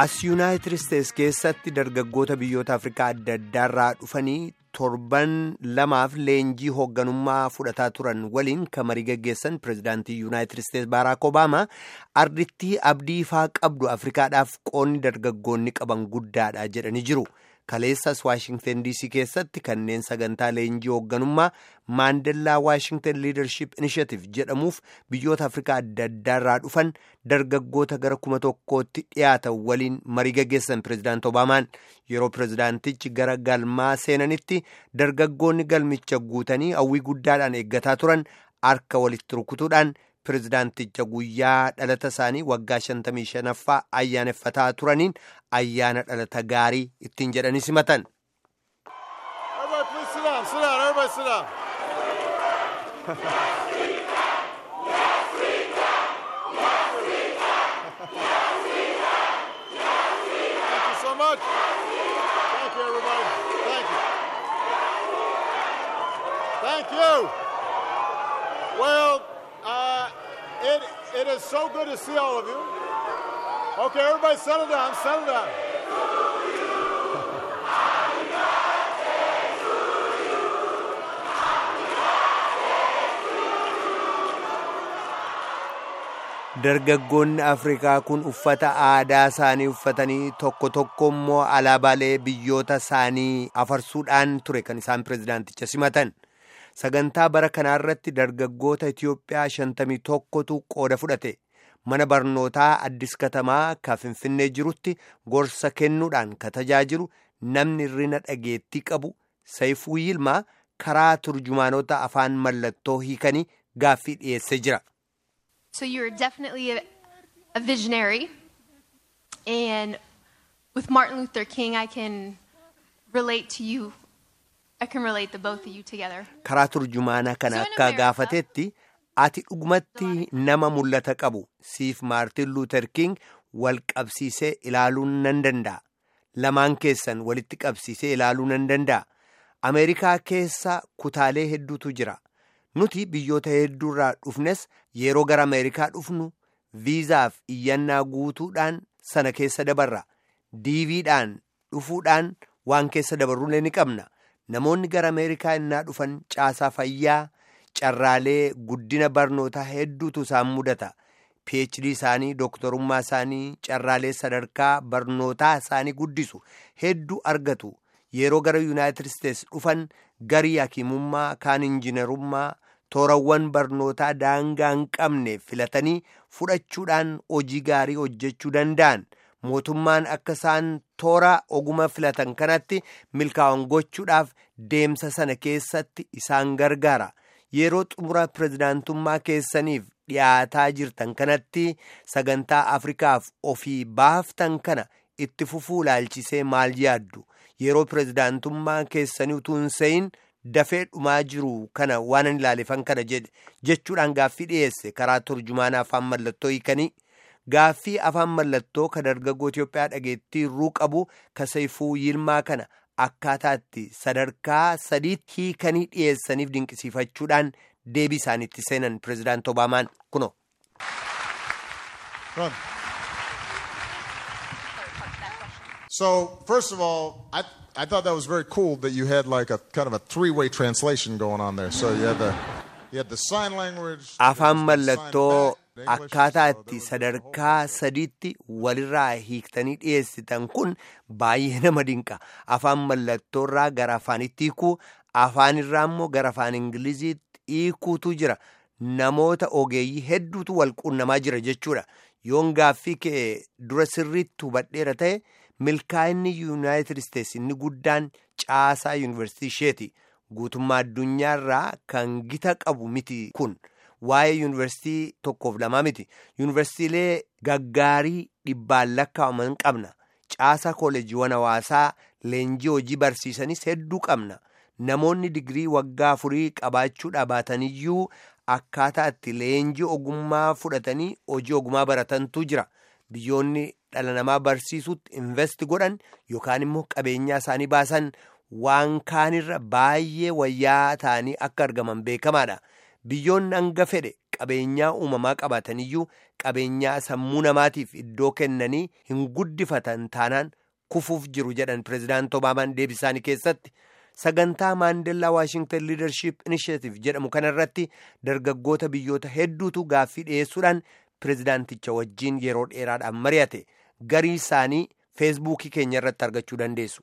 As Yuunaayitid Isteets keessatti dargaggoota biyyoota Afrikaa adda addaarraa dhufanii torban lamaaf leenjii hoogganummaa fudhataa turan waliin kan marii gaggeessan pirezidaantii Yuunaayitid Isteets Baaraak Obaamaa ardittii abdii ifaa qabdu Afrikaadhaaf qoonni dargaggoonni qaban guddaadha jedhanii jiru. Kaleessas Waashingtan DC keessatti kanneen sagantaa leenjii hoogganummaa Maandellaa Waashingtan Liidarship Inishatiif jedhamuuf biyyoota Afrikaa adda addaarraa dhufan dargaggoota gara kuma tokkootti dhiyaatan waliin marii gaggeessan pirezidaanti Obaamaan yeroo pirezidaantichi gara galmaa seenanitti dargaggoonni galmicha guutanii hawwii guddaadhaan eeggataa turan harka walitti rukutuudhaan pirezidaanticha guyyaa dhalata isaanii waggaa 55ffaa ayyaaneffataa turaniin ayyaana dhalata gaarii ittiin jedhanii simatan. Well, uh, it, it is so good to see all of you. Okay, everybody settle down, settle down. Dargaggoonni Afrikaa kun uffata aadaa isaanii uffatanii tokko tokko immoo alaabaalee biyyoota isaanii afarsuudhaan ture kan isaan pirezidaanticha simatan. Sagantaa bara kanaarratti dargaggoota Itiyoophiyaa shantamii tokkotu qooda fudhate. Mana barnootaa Addis Katamaa kan Finfinnee jirutti gorsa kennuudhaan ka tajaajilu namni hirrina dhageettii qabu Sayifuu Yilmaa karaa turjumaanota afaan mallattoo hiikanii gaaffii dhiyeessee jira. So you're definitely a, a visionary. And with Martin Luther King, I can relate to you. Karaa turjumaana kana akka gaafatetti ati dhugumatti nama mul'ata qabu siif Maartin Luther King wal qabsiisee ilaaluu nan danda'a. Lamaan keessan walitti qabsiisee ilaaluu nan danda'a. Ameerikaa keessa kutaalee hedduutu jira. Nuti biyyoota hedduurraa dhufnes yeroo gara Ameerikaa dhufnu viizaaf iyyannaa guutuudhaan sana keessa dabarra. Diiviidhaan dhufuudhaan waan keessa dabarruulee ni qabna. Namoonni gara Ameerikaa innaa dhufan caasaa fayyaa carraalee guddina barnootaa hedduutu isaan mudata. PhD isaanii, dooktorummaa isaanii, carraalee sadarkaa barnootaa isaanii guddisu hedduu argatu. Yeroo gara Yuunaayitid Isteets dhufan garii hakimummaa kaan injiinarummaa toorawwan barnootaa daangaa hin qabne filatanii fudhachuudhaan hojii gaarii hojjechuu danda'an. Mootummaan akka isaan toora oguma filatan kanatti milkaa'an gochuudhaaf deemsa sana keessatti isaan gargaara yeroo xumura pirezidaantummaa keessaniif dhiyaataa jirtan kanatti sagantaa afrikaaf ofii baaftan kana itti fufuu ilaalchisee maal yaaddu yeroo pirezidaantummaa keessanii utuu hin se'in dafee dhumaa jiru kana waan hin ilaalefan kana jedhe jechuudhaan gaaffii dhiyeesse karaa turjumaana afaan mallattoo hiikanii. Gaaffii afaan mallattoo ka dargaggoo Itoophiyaa dhageettii irruu qabu ka Sayifuu Yilmaa kana akkaataatti sadarkaa sadiitti hiikanii dhiyeessaniif dinqisiifachuudhaan deebii isaaniitti seenan pirezidaanti Obaamaan kuno. So, first of all, I, I thought that was very cool that you had like a kind of a three-way translation going on there. So you had the, you had the sign language. Afaan mallattoo akkaataa itti sadarkaa sadiitti walirraa hiiktanii dhiyeessitan kun baay'ee nama dinqa. Afaan mallattoorraa gara afaanitti hiikuu, afaanirraa immoo gara afaan Ingiliziitti hiikuutu jira. Namoota ogeeyyii hedduutu wal quunnamaa jira jechuudha. Yoon gaaffii kee dura sirriitti hubadheera ta'e milkaa'inni yuunaayitid isteetsi inni guddaan caasaa yuunivarsiitii isheeti. Guutummaa addunyaarraa kan gita qabu miti kun. Waa'ee yuunivarsiitii tokkoof lamaa miti. Yuunivarsiitiilee gaggaarii dhibbaan lakkaa'aman qabna. Caasaa kooleejiiwwan hawaasaa leenjii hojii barsiisanis hedduu qabna. Namoonni digirii waggaa afurii qabaachuudha baataniyyuu akkaataa itti leenjii ogummaa fudhatanii hojii ogummaa baratantu jira. Biyyoonni dhala namaa barsiisutti investi godhan yookaan immoo qabeenyaa isaanii baasan waan kaanirra baay'ee wayyaa ta'anii akka argaman beekamaadha. Biyyoonni hanga fedhe qabeenyaa uumamaa qabaataniyyuu qabeenyaa sammuu namaatiif iddoo kennanii hin guddifatan taanaan kufuuf jiru jedhan pireezidaant obaamaan deebisaanii keessatti sagantaa maandellaa waashingtan liidarship inishietiv jedhamu kanarratti dargaggoota biyyoota hedduutu gaaffii dhiyeessuudhaan pireezidaanticha wajjiin yeroo dheeraadhaan mari'ate garii isaanii feesbuukii keenya irratti argachuu dandeessu.